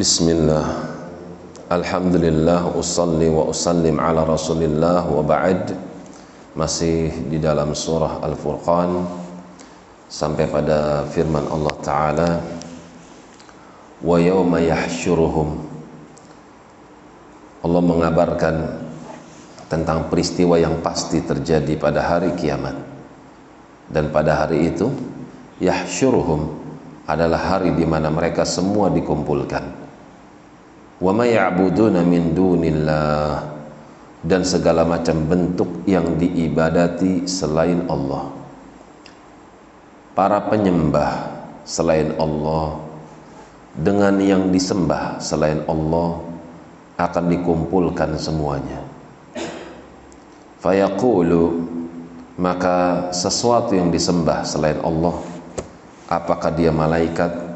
Bismillah. Alhamdulillah Usalli wa usallim ala rasulillah. Wa ba'd. Masih di dalam surah Al-Furqan. Sampai pada firman Allah Ta'ala. Wa yawma yahsyuruhum. Allah mengabarkan tentang peristiwa yang pasti terjadi pada hari kiamat. Dan pada hari itu yahsyuruhum adalah hari di mana mereka semua dikumpulkan wa may ya'buduna min dunillah. Dan segala macam bentuk yang diibadati selain Allah. Para penyembah selain Allah dengan yang disembah selain Allah akan dikumpulkan semuanya. Fayaqulu maka sesuatu yang disembah selain Allah apakah dia malaikat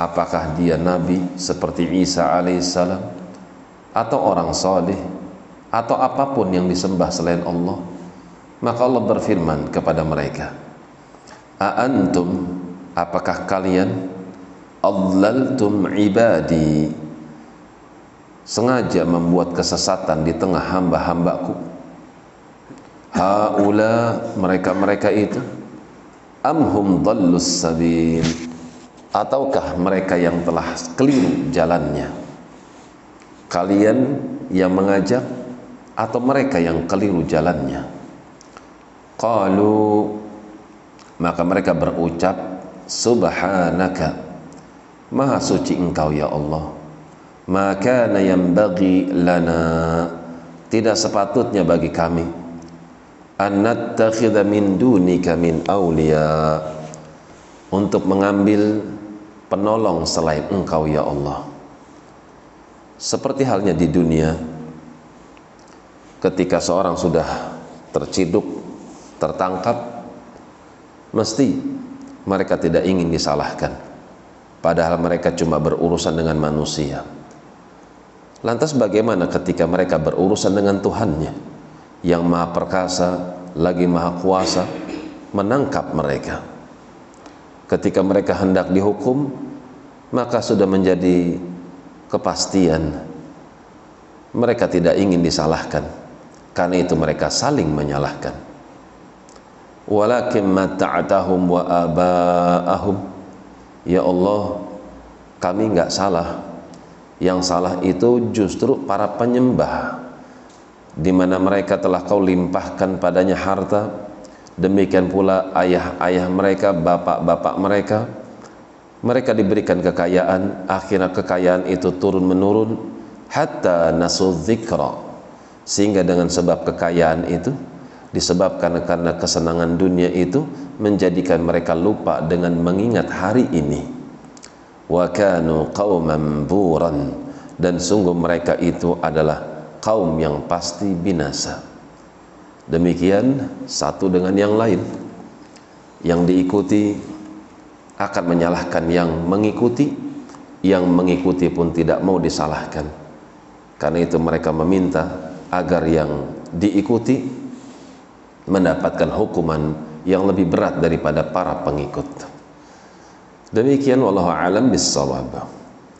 apakah dia nabi seperti Isa alaihissalam atau orang saleh? Atau apa pun yang disembah selain Allah? Maka Allah berfirman kepada mereka a antum? Apakah kalian? Adlaltum ibadi. Sengaja membuat kesesatan di tengah hamba-hambaku. Haula mereka-mereka itu amhum dhallus sabil ataukah mereka yang telah keliru jalannya? Kalian yang mengajak atau mereka yang keliru jalannya? Qalu maka mereka berucap subhanaka maha suci engkau ya Allah. Maka yang bagi lana. Tidak sepatutnya bagi kami an min dunika min awliya. Untuk mengambil penolong selain engkau ya Allah. Seperti halnya di dunia ketika seorang sudah terciduk tertangkap mesti mereka tidak ingin disalahkan. Padahal mereka cuma berurusan dengan manusia. Lantas bagaimana ketika mereka berurusan dengan Tuhannya? Yang maha perkasa, lagi maha kuasa, menangkap mereka. Ketika mereka hendak dihukum, maka sudah menjadi kepastian mereka tidak ingin disalahkan. Karena itu mereka saling menyalahkan. Walakin mata'atahum wa aba'ahum. Ya Allah, kami enggak salah yang salah itu justru para penyembah di mana mereka telah kau limpahkan padanya harta demikian pula ayah-ayah mereka bapak-bapak mereka mereka diberikan kekayaan akhirnya kekayaan itu turun menurun hatta nasu dzikra sehingga dengan sebab kekayaan itu disebabkan karena kesenangan dunia itu menjadikan mereka lupa dengan mengingat hari ini. Wa kanu qauman buran. Dan sungguh mereka itu adalah kaum yang pasti binasa. Demikian satu dengan yang lain. Yang diikuti akan menyalahkan yang mengikuti yang mengikuti pun tidak mau disalahkan karena itu mereka meminta agar yang diikuti mendapatkan hukuman yang lebih berat daripada para pengikut Demikian wallahu alam bissawab.